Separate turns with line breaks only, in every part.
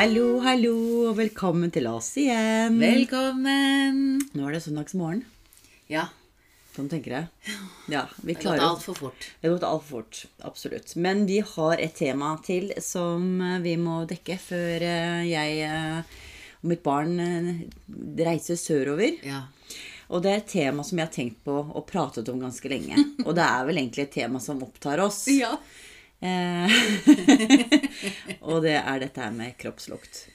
Hallo, hallo, og velkommen til oss igjen.
Velkommen!
Nå er det søndagsmorgen.
Ja,
Sånn tenker jeg. Ja, vi
det har gått altfor fort.
Det har gått altfor fort. Absolutt. Men vi har et tema til som eh, vi må dekke før eh, jeg eh, og mitt barn reiser sørover.
Ja.
Og det er et tema som jeg har tenkt på og pratet om ganske lenge. Og det er vel egentlig et tema som opptar oss.
ja.
Eh, og det er dette her med kroppslukt.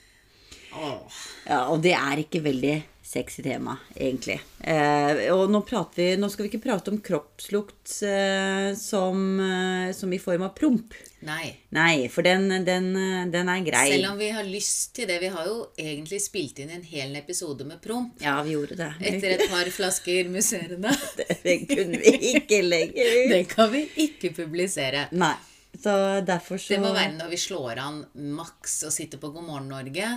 Ja, og det er ikke veldig sexy tema, egentlig. Eh, og nå, vi, nå skal vi ikke prate om kroppslukt eh, som, eh, som i form av promp.
Nei.
Nei, for den, den, den er grei.
Selv om vi har lyst til det. Vi har jo egentlig spilt inn en hel episode med promp.
Ja, vi gjorde det.
Etter et par flasker musserende.
Det kunne vi ikke lenger.
Det kan vi ikke publisere.
Nei. Så derfor så
Det må være når vi slår an maks og sitter på God morgen Norge.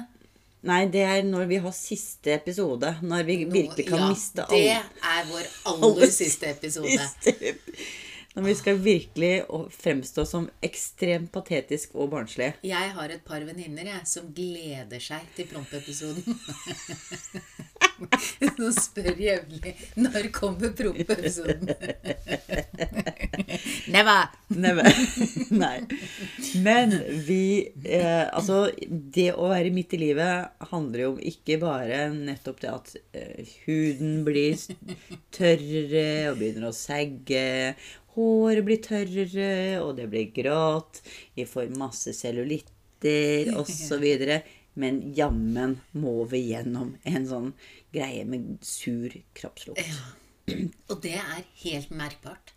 Nei, det er når vi har siste episode. Når vi virkelig kan
ja,
miste
Det
alle
er vår aller siste episode.
siste- Når vi skal virkelig fremstå som ekstremt patetisk og barnslige.
Jeg har et par venninner som gleder seg til prompeepisoden. Som spør jevnlig når kommer prompeepisoden. Never!
Never. Nei. Men vi eh, Altså, det å være midt i livet handler jo om ikke bare nettopp det at eh, huden blir tørre tørrere og begynner å sagge. Håret blir tørrere, og det blir grått. Vi får masse cellulitter osv. Men jammen må vi gjennom en sånn greie med sur kroppslukt.
Og det er helt merkbart.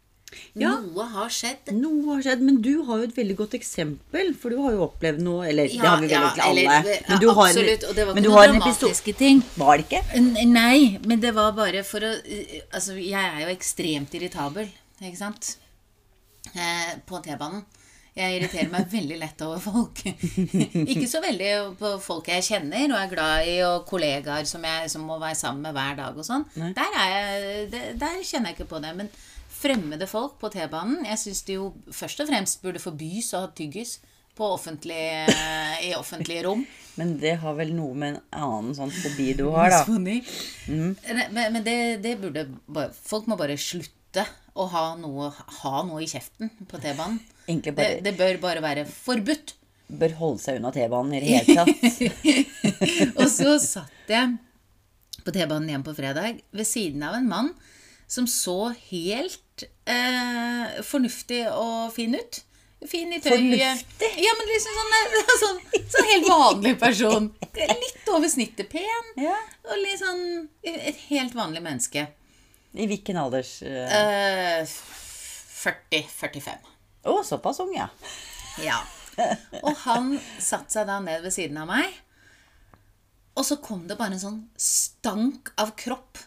Ja.
Noe har skjedd.
Noe har skjedd, men du har jo et veldig godt eksempel, for du har jo opplevd noe Eller det har vi vel
ja,
ikke alle.
eller-
men du
ja,
har,
absolutt, og det var
men
ikke
du
noe
har en episode
dramatiske ting.
Var det ikke?
Nei, men det var bare for å uh, Altså, jeg er jo ekstremt irritabel, ikke sant? Eh, på T-banen. Jeg irriterer meg veldig lett over folk. ikke så veldig på folk jeg kjenner og er glad i, og kollegaer som jeg som må være sammen med hver dag og sånn. Der, er det, der kjenner jeg ikke på det. Men fremmede folk på T-banen Jeg syns de jo først og fremst burde forbys å ha tyggis på offentlig, i offentlige rom.
Men det har vel noe med en annen sånn fobi du har, da.
Mm. Men, men det, det burde Folk må bare slutte å ha noe, ha noe i kjeften på T-banen. Det, det bør bare være forbudt.
bør holde seg unna T-banen i det hele tatt.
Og så satt jeg på T-banen igjen på fredag ved siden av en mann som så helt eh, fornuftig og fin ut. Fin i tøyet.
Fornuftig?
Ja, men liksom sånn, eh, sånn, sånn helt vanlig person. Litt over snittet pen.
Ja.
Og litt sånn et helt vanlig menneske.
I hvilken alders uh...
Eh, 40-45.
Å, såpass ung, ja.
Ja. Og han satte seg da ned ved siden av meg. Og så kom det bare en sånn stank av kropp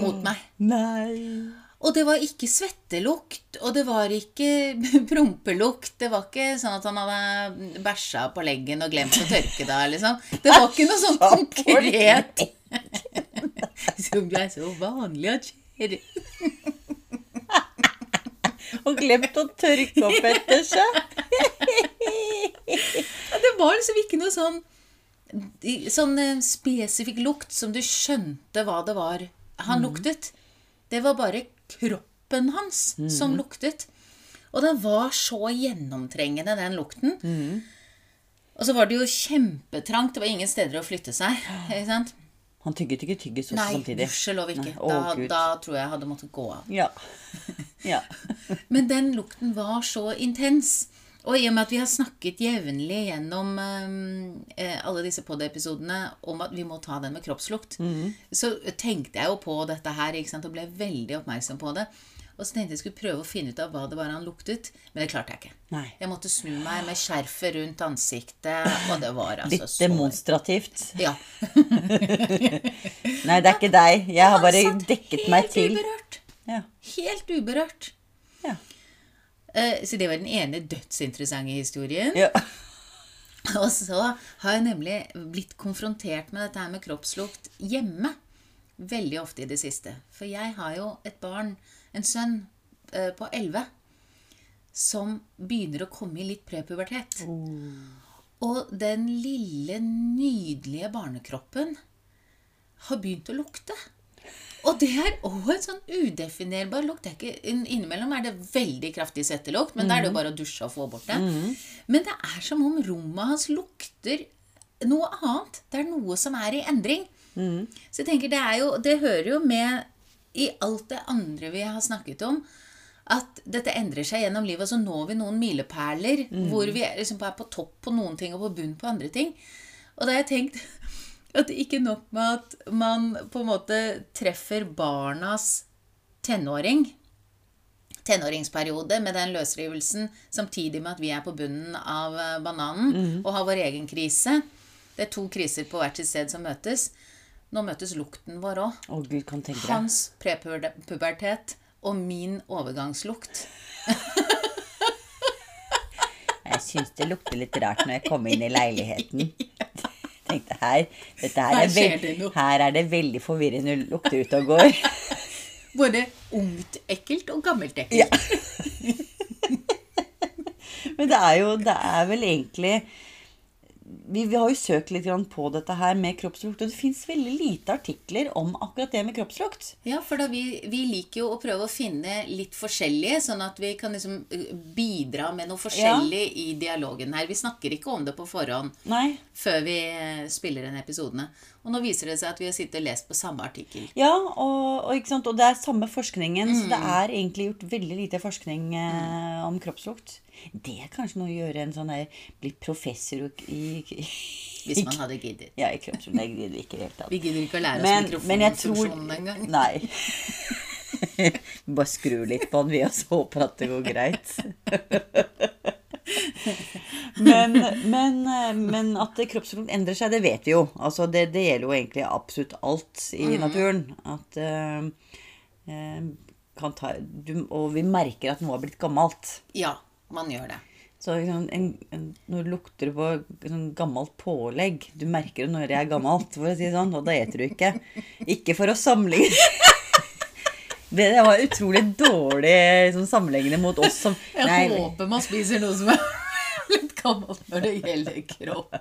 mot meg.
Nei.
Og det var ikke svettelukt, og det var ikke prompelukt. Det var ikke sånn at han hadde bæsja på leggen og glemt å tørke det. Liksom. Det var ikke noe sånn konkret som ble så vanlig og.
Og glemt å tørke opp etter seg.
Det var liksom ikke noe sånn Sånn eh, spesifikk lukt som du skjønte hva det var han luktet. Det var bare kroppen hans som luktet. Og den var så gjennomtrengende, den lukten. Og så var det jo kjempetrangt. Det var ingen steder å flytte seg. Ikke sant?
Han tygget ikke tyggis også
Nei,
samtidig.
gudskjelov ikke.
Nei, å,
Da, da tror jeg jeg hadde måttet gå av.
Ja. ja.
Men den lukten var så intens. Og i og med at vi har snakket jevnlig gjennom eh, alle disse pod-episodene om at vi må ta den med kroppslukt, så tenkte jeg jo på dette her ikke sant, og ble veldig oppmerksom på det. Og så tenkte jeg skulle prøve å finne ut av hva det var han luktet, men det klarte jeg ikke.
Nei.
Jeg måtte snu meg med skjerfet rundt ansiktet, og det var altså
Litt demonstrativt.
Ja.
Nei, det er ikke deg. Jeg har bare dekket meg
helt
til.
Uberørt.
Ja.
Helt uberørt.
Ja.
Eh, Så det var den ene dødsinteressante historien.
ja.
Og så har jeg nemlig blitt konfrontert med dette her med kroppslukt hjemme. Veldig ofte i det siste. For jeg har jo et barn, en sønn, eh, på 11 som begynner å komme i litt prepubertet. Og den lille, nydelige barnekroppen har begynt å lukte. Og det er òg en sånn udefinerbar lukt. Det er ikke, innimellom er det veldig kraftig svettelukt, men da er det jo bare å dusje og få bort det. Men det er som om rommet hans lukter noe annet. Det er noe som er i endring. Så jeg tenker det er jo Det hører jo med i alt det andre vi har snakket om. At dette endrer seg gjennom livet, så når vi noen milepæler hvor vi er liksom er på topp på noen ting og på bunn på andre ting. Og da har jeg tenkt at ikke nok med at man på en måte treffer barnas tenåring, tenåringsperiode med den løsrivelsen, samtidig med at vi er på bunnen av bananen bananen og har vår egen krise. Det er to kriser på hvert sitt sted som møtes. Nå møtes lukten vår òg. Hans prepubertet og min overgangslukt.
Jeg syns det lukter litt rart når jeg kom inn i leiligheten. Tenkte her, her, er
det
her er det veldig forvirrende lukter ute og går.
Både ungt ekkelt og gammelt ekkelt.
Ja. Men det er jo Det er vel egentlig vi, vi har jo søkt litt på dette her med kroppslukt, og det fins veldig lite artikler om akkurat det med kroppslukt.
Ja, for vi, vi liker jo å prøve å finne litt forskjellige, sånn at vi kan liksom uh, bidra med noe forskjellig i dialogen her. Vi snakker ikke om det på forhånd
Nei.
før vi eh, spiller inn episodene. Og nå viser det seg at vi har sittet og lest på samme artikkel.
Ja, og, og, og det er samme forskningen, så
Mm.
det er egentlig gjort veldig lite forskning eh, om kroppslukt. Det er kanskje noe å gjøre en sånn der Bli professor i,
Hvis man hadde giddet.
Ja, i kroppslukt. Jeg gidder ikke i det hele tatt.
Vi gidder ikke å lære oss
Men, men jeg tror
mikrofonfunksjonen engang.
Nei. Bare skru litt på den, vi, og så håper at det går greit. men, men, men at kroppslukt endrer seg, det vet vi jo. Altså, det, det gjelder jo egentlig absolutt alt i naturen. At kan ta, du, Og vi merker at noe har blitt gammelt.
Ja, man gjør det.
Så liksom, en, en, når du lukter på sånn gammelt pålegg Du merker det når det er gammelt, for å si det sånn, og da eter du ikke. Ikke for å sammenligne Det det var utrolig dårlig sånn, sammenlignende mot oss som
Jeg
Nei,
håper man spiser noe som er litt gammelt når det gjelder kropp.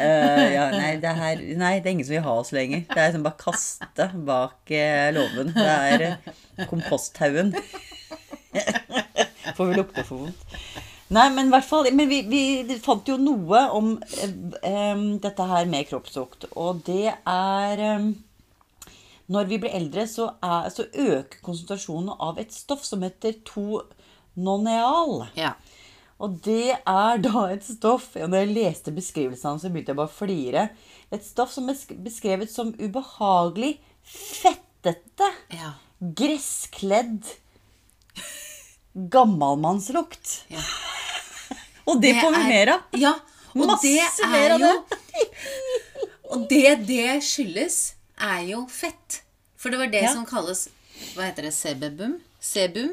Uh, ja, nei, det her, nei, det er ingen som vil ha oss lenger. Det er som bare kaste bak eh, låven. Det er eh, komposthaugen. For vi lukte for vondt. Nei, men i hvert fall Men vi, vi fant jo noe om eh, dette her med kroppslukt. Og det er em, Når vi blir eldre, så, er, så øker konsentrasjonen av et stoff som heter tononeal.
Ja.
Og det er da et stoff ja, Når jeg leste beskrivelsen så begynte jeg bare å flire. Et stoff som er beskrevet som ubehagelig fettete,
Ja.
gresskledd gammalmannslukt.
ja.
Og det får vi
er-
mer av.
Ja, og
Masse
det
mer
er
av
jo
det.
Og det det skyldes, er jo fett. For det var det
Ja.
som kalles Hva heter det? Sebebum? Sebum?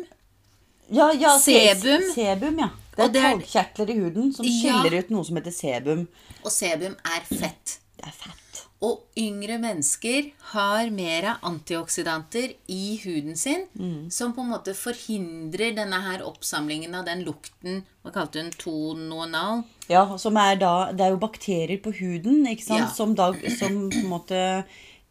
Ja, ja,
Sebum.
Sebum, ja. Det er
er-
talgkjertler i huden som skiller ut noe som heter sebum.
Og sebum er fett.
Det er fett.
Og yngre mennesker har mer antioksidanter i huden sin,
Mm.
som på en måte forhindrer denne her oppsamlingen av den lukten Hva kalte hun? Tononal?
Ja, som er da Det er jo bakterier på huden, ikke sant,
Ja.
som da som på en måte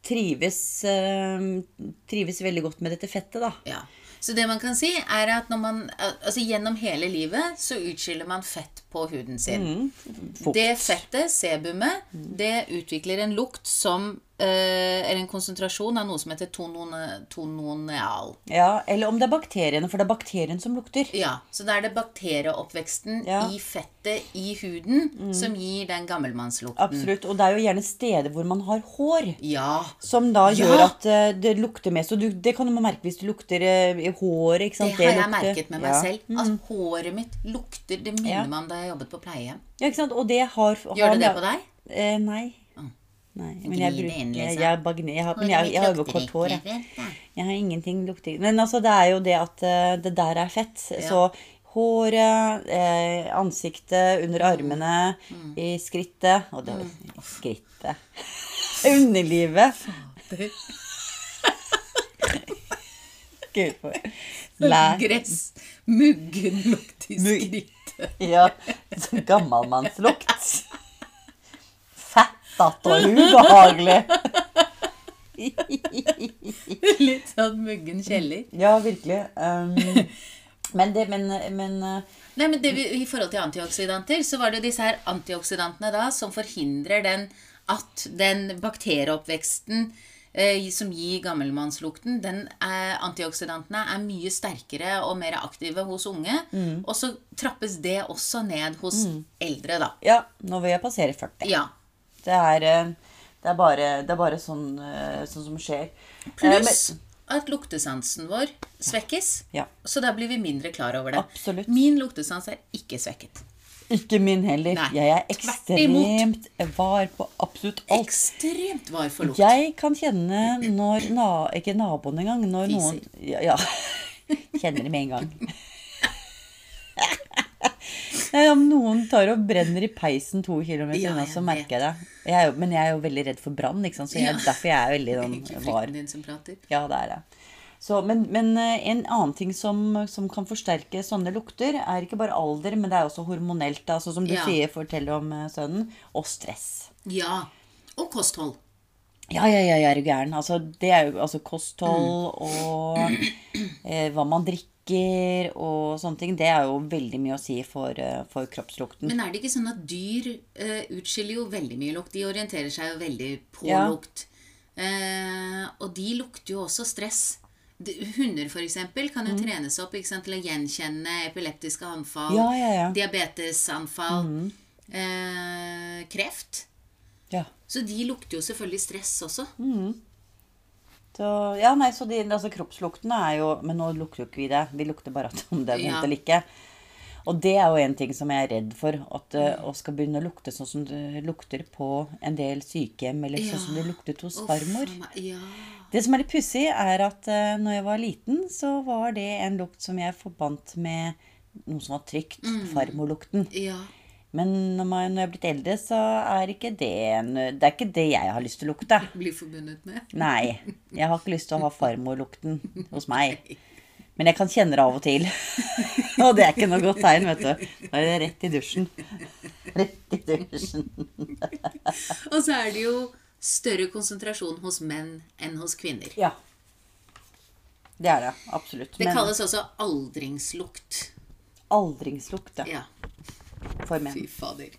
trives eh, Trives veldig godt med dette fettet, da.
Ja. Så det man kan si, er at når man, altså gjennom hele livet så utskiller man fett på huden sin.
Mm.
Det fettet, sebumet, det utvikler en lukt som Eller en konsentrasjon av noe som heter tonone, tononeal.
Ja, Eller om det er bakteriene, for det er bakterien som lukter.
Ja, Så da er det bakterieoppveksten
Ja.
i fettet i huden som gir den gammelmannslukten.
Absolutt. Og det er jo gjerne steder hvor man har hår.
Ja.
Som da
Ja.
gjør at eh, det lukter mest. Og du, det kan man merke hvis du lukter eh, i håret. ikke
Det
har
har jeg merket med meg
ja.
selv. Altså, Håret mitt lukter Det minner
Ja.
om da jeg jobbet på pleiehjem.
Ja, ikke sant? Og det har
Gjør det det på deg?
Eh, nei. Nei, men jeg, bruker,
inn, liksom.
jeg, bare gnir- jeg, har, men jeg, jeg har jo kort hår. Jeg. jeg har ingenting lukter Men altså, det er jo det at uh, det der er fett. Så håret, eh, ansiktet, under armene,
Mm.
i skrittet Og det Skrittet. Underlivet. Gud, for
Gress. Muggen lukt i skrittet.
Ja. så Gammalmannslukt. Og ubehagelig.
Litt sånn muggen kjeller.
Ja, virkelig. Um, men det Men, men uh,
Nei, men det, I forhold til antioksidanter, så var det jo disse her antioksidantene da som forhindrer den at den bakterieoppveksten eh, som gir gammelmannslukten, den er, antioksidantene er mye sterkere og mer aktive hos unge. Og så trappes det også ned hos eldre, da.
Ja, nå vil jeg passere 40.
Ja.
Det er, eh, det er bare, det er bare sånn, eh, sånn som skjer. Eh,
Pluss at luktesansen vår svekkes.
Ja.
Så da blir vi mindre klar over det.
Absolutt.
Min luktesans er ikke svekket.
Ikke min heller.
Nei,
jeg er ekstremt var på absolutt alt.
Ekstremt var for lukt.
Jeg kan kjenne når na, Ikke naboen engang. Når noen ja, ja. Kjenner det med en gang. Om noen tar og brenner i peisen to kilometer
Ja,
unna, så merker jeg det. Jeg jo, men jeg er jo veldig redd for brann, så jeg,
Ja.
derfor jeg er veldig sånn var.
frykten din som prater.
Ja, det er det. Så, men, men eh, en annen ting som, som kan forsterke sånne lukter, er ikke bare alder, men det er også hormonelt. Sånn som du
Ja.
sier, forteller om eh, sønnen. Og stress.
Ja. Og kosthold.
Ja, ja, ja, jeg er jo gæren. Altså, det er jo altså kosthold
Mm.
og eh, hva man drikker og sånne ting. Det er jo veldig mye å si for, eh, for kroppslukten.
Men er det ikke sånn at dyr uh, utskiller jo veldig mye lukt? De orienterer seg jo veldig på
Ja.
lukt. Uh, og de lukter jo også stress. Hunder for eksempel kan jo trenes opp sant, til å gjenkjenne epileptiske anfall,
Mm. Ja, ja,
diabetesanfall, eh, kreft.
Ja.
Så de lukter jo selvfølgelig stress også.
Så, ja, nei, så de, altså, kroppsluktene er jo Men nå lukter jo ikke vi det. Vi lukter bare at om det er vondt eller ikke. Og det er jo en ting som jeg er redd for. At det å skal begynne å lukte sånn som det lukter på en del sykehjem, eller sånn som det luktet hos farmor.
Ja.
Det som er litt pussig, er at uh, når jeg var liten, så var det en lukt som jeg forbandt med noe som var trygt. Farmorlukten.
ja.
Men når, man, når jeg er blitt eldre, så er ikke det en, Det er ikke det jeg har lyst til å lukte.
Blir forbundet med.
Nei. Jeg har ikke lyst til å ha farmorlukten hos meg. Men jeg kan kjenne det av og til. Og det er ikke noe godt tegn, vet du. Da er det rett i dusjen. Rett i dusjen.
Og så er det jo større konsentrasjon hos menn enn hos kvinner.
Ja. Det er det. Absolutt.
Det kalles også aldringslukt.
aldringslukt, ja.
Ja.
For menn.
Fy fader.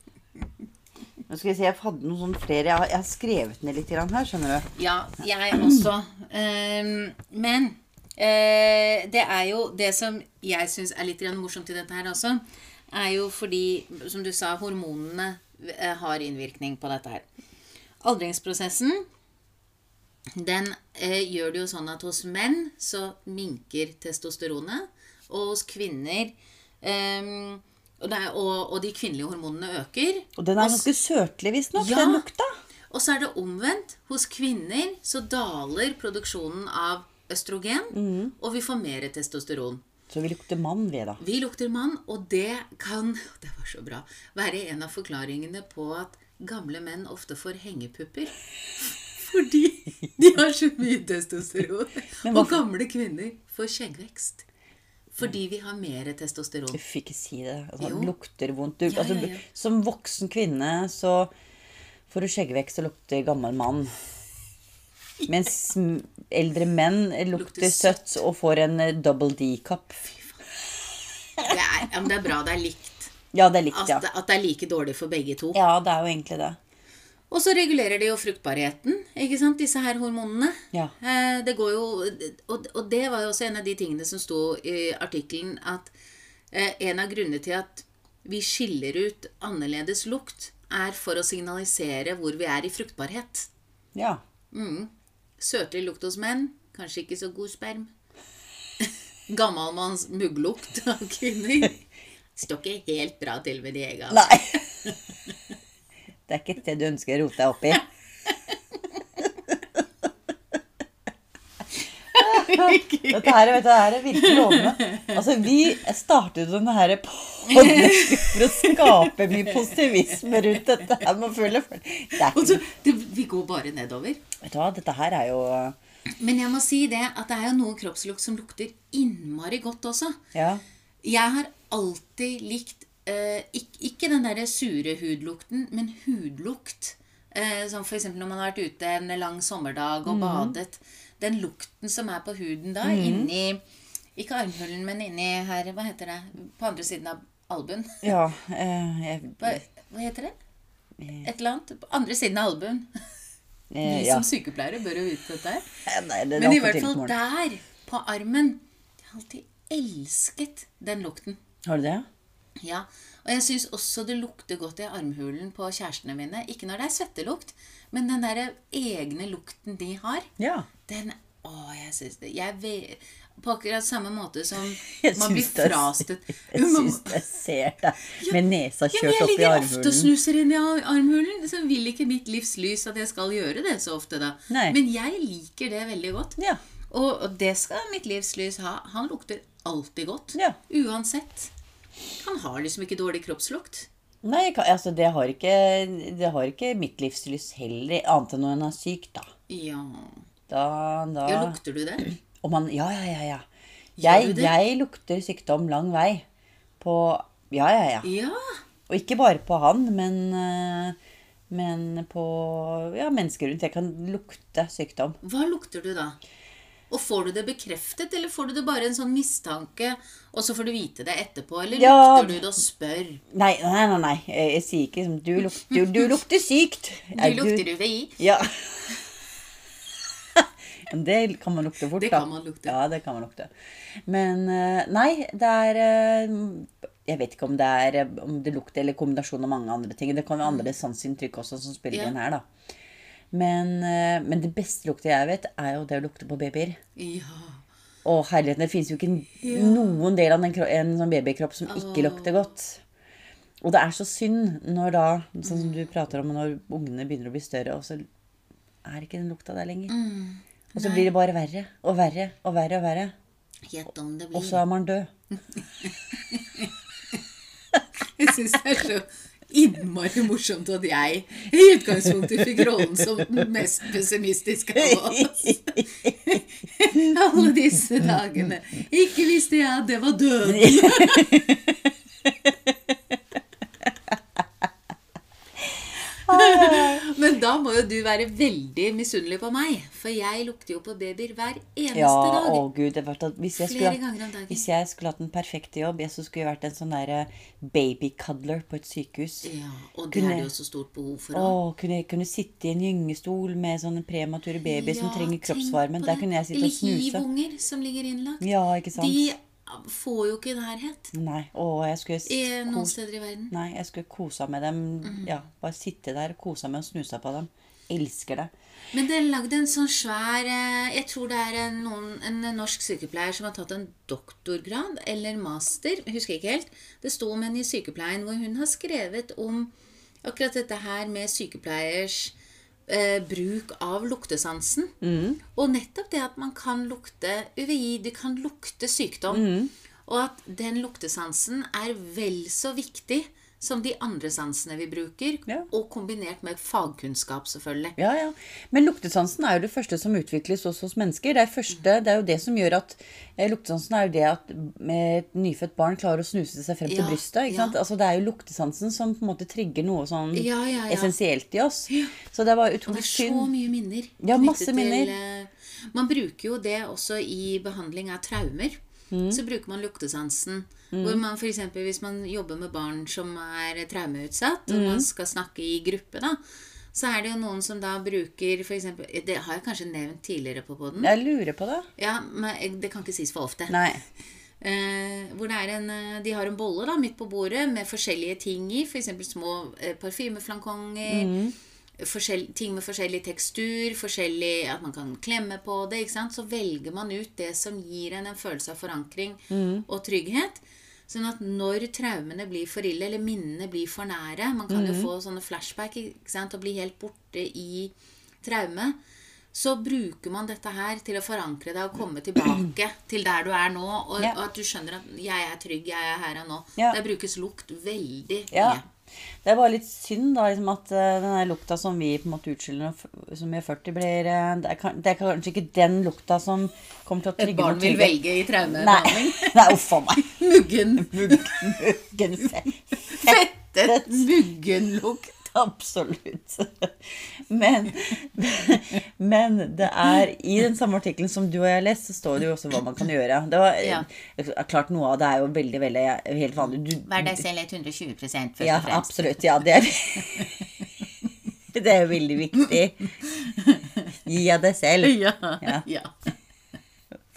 Nå skal jeg si, jeg hadde noen sånne flere. Jeg har, jeg har skrevet ned litt her, skjønner du.
Ja, jeg også. Um, men uh, det er jo det som jeg syns er litt morsomt i dette her også, er jo fordi, som du sa, hormonene eh, har innvirkning på dette her. Aldringsprosessen den eh, gjør det jo sånn at hos menn så minker testosteronet, og hos kvinner ehm, og, er, og, og de kvinnelige hormonene øker.
Og den er ganske søtlig, visstnok,
Ja.
den lukta.
og så er det omvendt. Hos kvinner så daler produksjonen av østrogen,
Mm.
og vi får mer testosteron.
Så vi lukter mann vi, da.
Vi lukter mann, og det kan det var så bra, være en av forklaringene på at gamle menn ofte får hengepupper. Fordi de har så mye testosteron. Og gamle kvinner får skjeggvekst. Fordi vi har mer testosteron.
Uff, ikke si det. Altså, det lukter vondt. Du,
Ja,
altså,
ja, ja.
Som voksen kvinne så får du skjeggvekst og lukter gammel mann. Mens eldre menn lukter
Lukter
søtt og får en eh, double D-kopp.
Det ja, det er bra det er likt.
Ja, det er likt,
At,
ja.
det- at det er like dårlig for begge to.
Ja, det er jo egentlig det.
Og så regulerer det jo fruktbarheten, ikke sant, disse her hormonene.
Ja.
Eh, Det går jo, og, det var jo også en av de tingene som sto i artikkelen, at eh, en av grunnene til at vi skiller ut annerledes lukt, er for å signalisere hvor vi er i fruktbarhet.
Ja.
Søtlig lukt hos menn, kanskje ikke så god sperm. Gammalmanns mugglukt av kvinner. Står ikke helt bra til med de egga.
Nei. Det er ikke det du ønsker å rote deg opp i. Dette her, vet du, det her er virkelig lovende. Altså, vi startet denne her for å skape mye positivisme rundt dette her. Man føler, det er ikke,
det, vi går bare nedover.
vet du hva, dette her er jo
Men jeg må si det at det er jo noe kroppslukt som lukter innmari godt også.
Ja.
Jeg har alltid likt eh, ikke, ikke den derre sure hudlukten, men hudlukt. Eh, som f.eks. når man har vært ute en lang sommerdag og badet. Den lukten som er på huden da, inni Ikke armhulen, men inni her Hva heter det? På andre siden av albuen.
Ja, eh, jeg,
Hva, hva heter det? Et eller annet. På andre siden av albuen.
eh,
Vi
ja.
som sykepleiere bør jo vite dette her.
Nei, det
Men i hvert fall der, på armen Jeg har alltid elsket den lukten.
Har du det?
Ja, Og jeg syns også det lukter godt i armhulen på kjærestene mine. Ikke når det er svettelukt, men den der egne lukten de har.
Ja.
Den Å, jeg syns det jeg ve, På akkurat samme måte som
Jeg
man blir frastøtt
Jeg syns jeg ser deg med nesa kjørt
jeg
opp i
ligger ofte og snuser inn i armhulen. Så vil ikke mitt livs lys at jeg skal gjøre det så ofte, da.
Nei.
Men jeg liker det veldig godt.
Ja.
Og, og det skal mitt livs lys ha. Han lukter alltid godt.
Ja.
Uansett. Han har liksom ikke dårlig kroppslukt.
Nei, altså, det har ikke, det har ikke mitt livslys heller, annet enn når han er syk, da.
Ja.
Da, da
ja lukter du det?
Man, ja, ja, ja, ja. Jeg, jeg lukter sykdom lang vei. På Ja, ja, ja.
Ja.
Og ikke bare på han, men, eh, men på ja, mennesker rundt. Jeg kan lukte sykdom.
Hva lukter du da? Og får du det bekreftet, eller får du det bare en sånn mistanke, og så får du vite det etterpå? Eller
Ja.
lukter du det og spør?
Nei, nei, nei. nei. Jeg, sier ikke som du, luk, du, du lukter sykt.
Du
Er
lukter UVI.
Ja. Det kan man lukte fort, da.
Det kan man lukte.
Ja, det kan man lukte. Men eh, nei, det er eh, Jeg vet ikke om det er eh, om det lukter eller kombinasjon av mange andre ting. Det kan være andre sanseinntrykk også som spiller
Mm. Ja.
inn her, da. Men, eh, men det beste lukta jeg vet, er jo det å lukte på babyer.
Ja.
Å, herligheten, det fins jo ikke noen del av en, en sånn babykropp som ikke lukter godt. Og det er så synd når da, sånn som du prater om, når ungene begynner å bli større, og så er ikke den lukta der lenger. Og så blir det bare verre og verre og verre og verre.
Gjett om det blir.
Og så er man død.
Jeg syns det er så innmari morsomt at jeg i utgangspunktet fikk rollen som den mest pessimistiske av oss. Alle disse dagene. Ikke visste jeg at det var døden. Men da må jo du være veldig misunnelig på meg, for jeg lukter jo på babyer hver eneste
Ja,
dag.
å gud. Hvis, jeg
Flere
skulle,
ganger om dagen.
hvis jeg skulle hatt den perfekte jobb, jeg så skulle jeg vært en sånn der babycuddler på et sykehus.
Ja, og det
Kunne-
er det jo så stort behov for.
Å,
å
kunne, kunne sitte i en gyngestol med sånne premature babyer som trenger
kroppsvarmen.
Der kunne jeg sitte og snuse.
Eller hivunger som ligger innlagt.
Ja, ikke sant?
De får jo ikke nærhet
Nei. og jeg skulle
i noen steder i verden.
Nei, jeg skulle kosa med dem.
Mhm.
Ja, bare sitte der kosa med og snusa på dem. Elsker det.
Men det er lagd en sånn svær eh, Jeg tror det er en, noen, en norsk sykepleier som har tatt en doktorgrad eller master. Jeg husker ikke helt. Det sto om henne i sykepleien hvor hun har skrevet om akkurat dette her med sykepleiers eh, bruk av luktesansen. Og nettopp det at man kan lukte UVI, du kan lukte sykdom. Og at den luktesansen er vel så viktig som de andre sansene vi bruker,
Ja.
og kombinert med fagkunnskap, selvfølgelig.
Ja, ja. Men luktesansen er jo det første som utvikles også hos mennesker. Det er, første, det er jo det som gjør at eh, Luktesansen er jo det at med et nyfødt barn klarer å snuse seg frem til brystet. Altså Det er jo luktesansen som på en måte trigger noe sånn
Ja, ja, ja.
essensielt i oss. Så det var
Og det er så mye minner.
Ja, masse minner.
Til, eh, man bruker jo det også i behandling av traumer.
Mm.
Så bruker man luktesansen. Hvor man for eksempel, Hvis man jobber med barn som er traumeutsatt, og
Mm.
man skal snakke i gruppe, da, så er det jo noen som da bruker for eksempel, Det har jeg kanskje nevnt tidligere på poden.
Jeg lurer på det.
Ja, men det kan ikke sies for ofte.
Nei.
Eh, hvor det en, eh, de har en bolle da, midt på bordet med forskjellige ting i. F.eks. små eh, parfymeflankonger. forskjell- ting med forskjellig tekstur. Forskjellig, at man kan klemme på det. Så velger man ut det som gir en en følelse av forankring og trygghet. Sånn at når traumene blir for ille, eller minnene blir for nære Man kan jo få sånne flashback og bli helt borte i traume. Så bruker man dette her til å forankre deg og komme tilbake til der du er nå. Og,
Ja.
og at du skjønner at 'jeg er trygg, jeg er her og nå'.
Ja.
Der brukes lukt veldig mye.
Det er bare litt synd da, liksom at denne den lukta som vi på en måte utskylder som vi er 40, blir eh, det er, det er kanskje ikke den lukta som kommer til å
trygge
Et
barn vil velge i
Nei,
traumebehandling.
nei uff a meg.
Muggen.
Muggen fe-
Fettet muggenlukt.
Absolutt. Men, men det er i den samme artikkelen som du og jeg har lest, så står det jo også hva man kan gjøre. Det var
Ja.
eh, klart Noe av det er jo veldig veldig helt vanlig. Du,
Vær deg selv 120 først
ja,
og fremst.
absolutt. Ja, det er Det er veldig viktig. Gi av deg selv.
Ja.
Ja.
ja.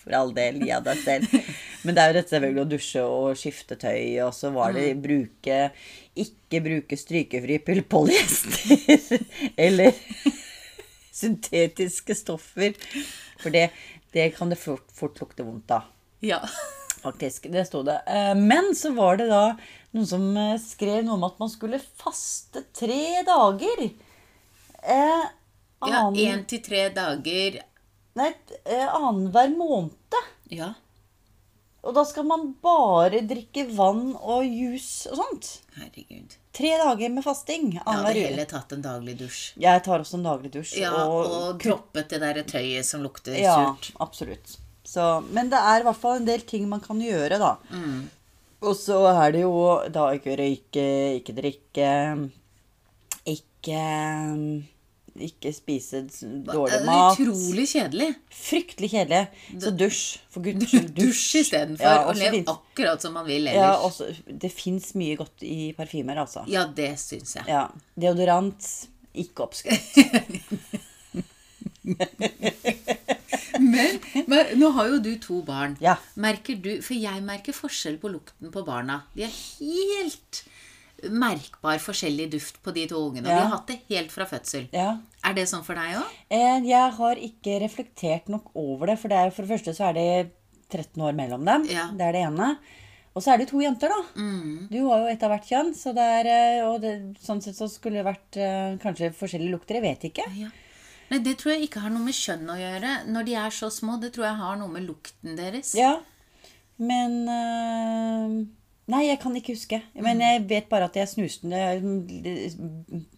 For all del, gi av deg selv. Men det er jo dette selvfølgelig å dusje og skifte tøy, og så var det bruke Ikke bruke strykefri polyester eller syntetiske stoffer. For det, det kan det fort, fort lukte vondt av.
ja.
Faktisk. Det sto det. Eh, Men så var det da noen som eh, skrev noe om at man skulle faste tre dager. Eh,
Ja,
annen-
én til tre dager.
Nei, eh, annenhver måned.
Ja.
Og da skal man bare drikke vann og juice og sånt.
Herregud.
Tre dager med fasting.
Jeg hadde heller tatt en daglig dusj.
Jeg tar også en daglig dusj.
Ja, og droppet det der tøyet som lukter
ja,
surt.
absolutt. Så, men det er i hvert fall en del ting man kan gjøre, da.
Mm.
Og så er det jo da ikke røyke, ikke drikke, ikke ikke spise s-
Det
dårlig
er
mat.
utrolig kjedelig.
Fryktelig kjedelig. Så dusj. For guds skyld,
Dusj
dusj.
istedenfor
Ja,
og
lev
akkurat som man vil
Ja, også, det fins mye godt i parfymer, altså.
Ja, det syns jeg.
Ja. Deodorant ikke oppskrytt.
Men, men nå har jo du to barn.
Ja.
Merker du, For jeg merker forskjell på lukten på barna. De er helt merkbar forskjellig duft på de to ungene. Og
Ja.
de har hatt det helt fra fødsel.
Ja.
Er det sånn for deg òg?
Eh, Jeg har ikke reflektert nok over det, for det er, for det første så er det 13 år mellom dem.
Ja.
Det er det ene. Og så er det to jenter, da. Du har jo ett av hvert kjønn, så det er, eh, og det, sånn sett så skulle det vært eh, kanskje forskjellige lukter. Jeg vet ikke.
Ja. Nei, Det tror jeg ikke har noe med kjønn å gjøre. Når de er så små, det tror jeg har noe med lukten deres.
Ja, men eh, Nei, jeg kan ikke huske. Men jeg vet bare at jeg snuste det-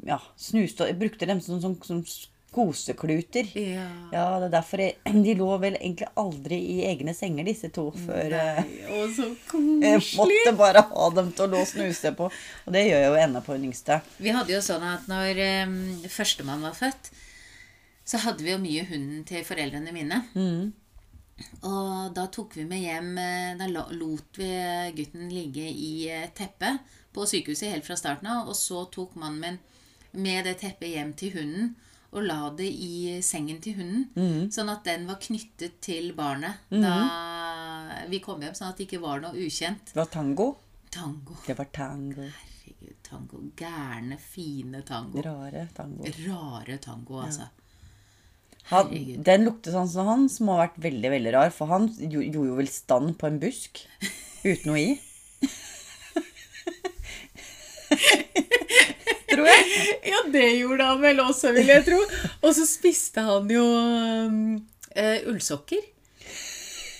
Ja, snuste Jeg brukte dem som, som, som kosekluter.
Ja.
Ja, det er derfor jeg, De lå vel egentlig aldri i egne senger, disse to, før Nei,
Å, så
Jeg måtte bare ha dem til å lå snuse på. Og det gjør jeg jo ennå på hun yngste.
Vi hadde jo sånn at når um, førstemann var født, så hadde vi jo mye hunden til foreldrene mine. Og da tok vi med hjem eh, Da lot vi gutten ligge i eh, teppet på sykehuset helt fra starten av. Og så tok mannen min med det teppet hjem til hunden og la det i sengen til hunden. Sånn at den var knyttet til barnet da vi kom hjem. Sånn at det ikke var noe ukjent.
Det var tango.
Tango.
Det var tango.
Herregud, tango. Gærne, fine tango.
Rare tango.
Rare tango, altså.
Han, den lukte sånn som han, som må ha vært veldig, veldig rar. For han gjorde jo vel stand på en busk uten noe i. Tror jeg.
Ja, det gjorde han vel også, vil jeg tro. Og så spiste han jo um, eh, ullsokker.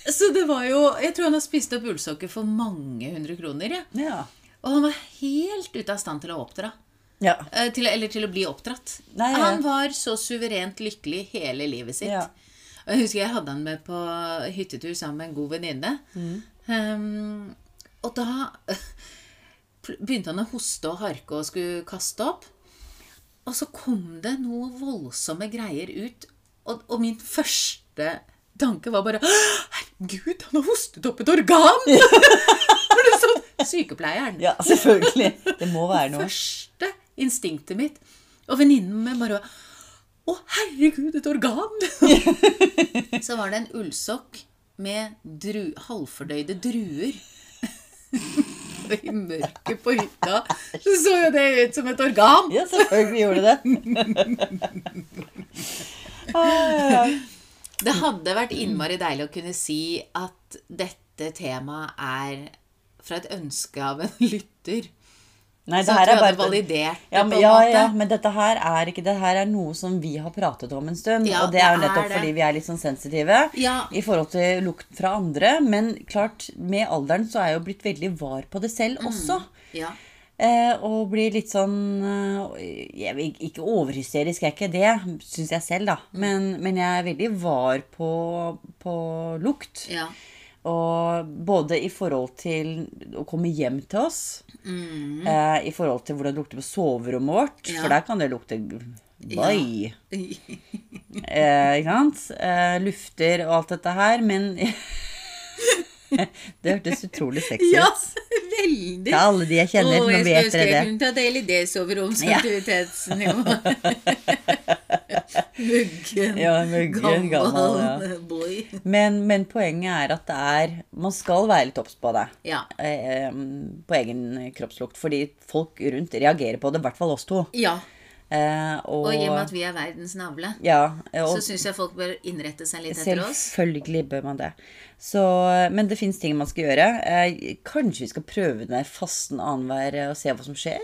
Så det var jo Jeg tror han har spist opp ullsokker for mange hundre kroner. Ja.
Ja.
Og han var helt ute av stand til å oppdra.
Ja.
Eh, til, eller til å bli oppdratt.
Nei, ja.
Han var så suverent lykkelig hele livet sitt.
Ja.
Og Jeg husker jeg hadde han med på hyttetur sammen med en god venninne.
Mm.
Um, og da begynte han å hoste og harke og skulle kaste opp. Og så kom det noe voldsomme greier ut. Og, og min første tanke var bare Herregud, han har hostet opp et organ! Sånn Sykepleieren.
ja, selvfølgelig. Det må være noe.
Første instinktet mitt. Og venninnen min bare Å, herregud, et organ! så var det en ullsokk med dru, halvfordøyde druer. I mørket på hytta så så jo det ut som et organ.
Ja, selvfølgelig gjorde det. Ah.
Det hadde vært innmari deilig å kunne si at dette temaet er fra et ønske av en lytter.
Nei, det
Så at vi hadde validert
ja, men, ja, ja, men dette her er ikke Det her er noe som vi har pratet om en stund.
Ja,
og det er jo nettopp
er
fordi vi er litt sånn sensitive i forhold til lukten fra andre. Men klart, med alderen så er jeg jo blitt veldig var på det selv
Mm.
også.
Ja.
Eh, og blir litt sånn eh, jeg, Ikke overhysterisk, er ikke det, syns jeg selv, da. Men, men jeg er veldig var på, på lukt.
Ja.
Og både i forhold til å komme hjem til oss, eh, i forhold til hvordan det lukter på soverommet vårt,
Ja.
for der kan det lukte Vai. Eh, ikke sant? Eh, lufter og alt dette her, men Det hørtes utrolig sexy
Ja, veldig.
Er alle de jeg kjenner,
Å,
nå
jeg skulle ønske jeg kunne ta del i det soveromsaktivitetsnivået. Muggen,
Ja, muggen, gammel, ja.
boy.
Men, men poenget er at det er Man skal være litt obs på det.
Ja.
Eh, på egen kroppslukt. Fordi folk rundt reagerer på det, i hvert fall oss to.
ja.
Eh, og,
Og i og med at vi er verdens navle,
ja, og,
så syns jeg folk bør innrette seg litt etter oss.
Selvfølgelig bør man det. Så, men det fins ting man skal gjøre. Eh, kanskje vi skal prøve den fasten annenhver eh, og se hva som skjer?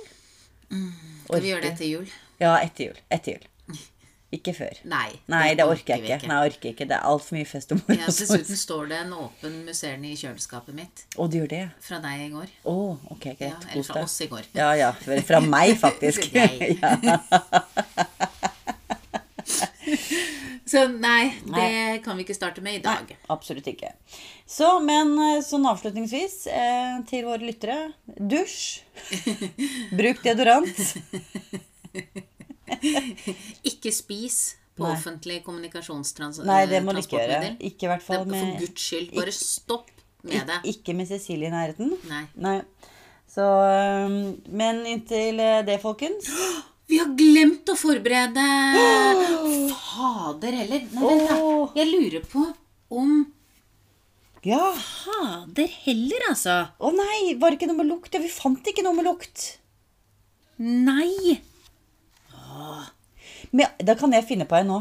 Skal vi gjøre det etter jul?
Ja, etter jul. Etter jul. Ikke før.
Nei.
Nei, det orker jeg ikke. Nei, jeg orker ikke. Det er altfor mye fest og moro.
Ja, dessuten står det en åpen musserende i kjøleskapet mitt
Å, du gjør det?
fra deg i går.
Å, ok, greit.
Ja, eller fra oss i går.
Ja, ja. Fra meg, faktisk. Ja.
Så nei, det kan vi ikke starte med i dag.
Absolutt ikke. Så, men eh, sånn avslutningsvis eh, til våre lyttere. Dusj. Bruk deodorant.
Ikke spis på
Nei.
offentlig kommunikasjonstransportmiddel.
Nei, det må du ikke gjøre. Ikke i hvert fall
For
med
guds skyld, bare stopp med det.
Ikke med Cecilie i nærheten.
Nei.
Nei. Så Men inntil eh, det, folkens
Vi har glemt å forberede Fader heller. Nei, vent, da. Jeg lurer på om
Ja.
Fader heller, altså.
Å nei, var det ikke noe med lukt? Ja, vi fant ikke noe med lukt.
Nei.
Men, da kan jeg finne på en nå.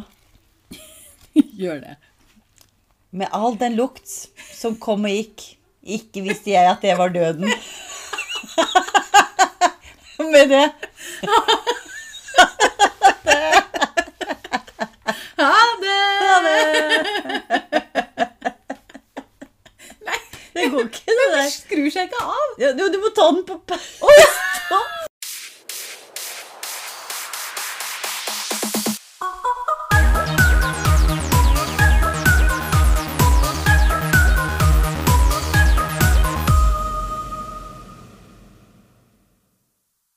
Gjør det.
Med all den lukt som kom og gikk, ikke visste jeg at det var døden. Med det
Ha det!
Det går ikke, det der.
Skrur seg ikke av.
Ja, du, du må ta den på pa-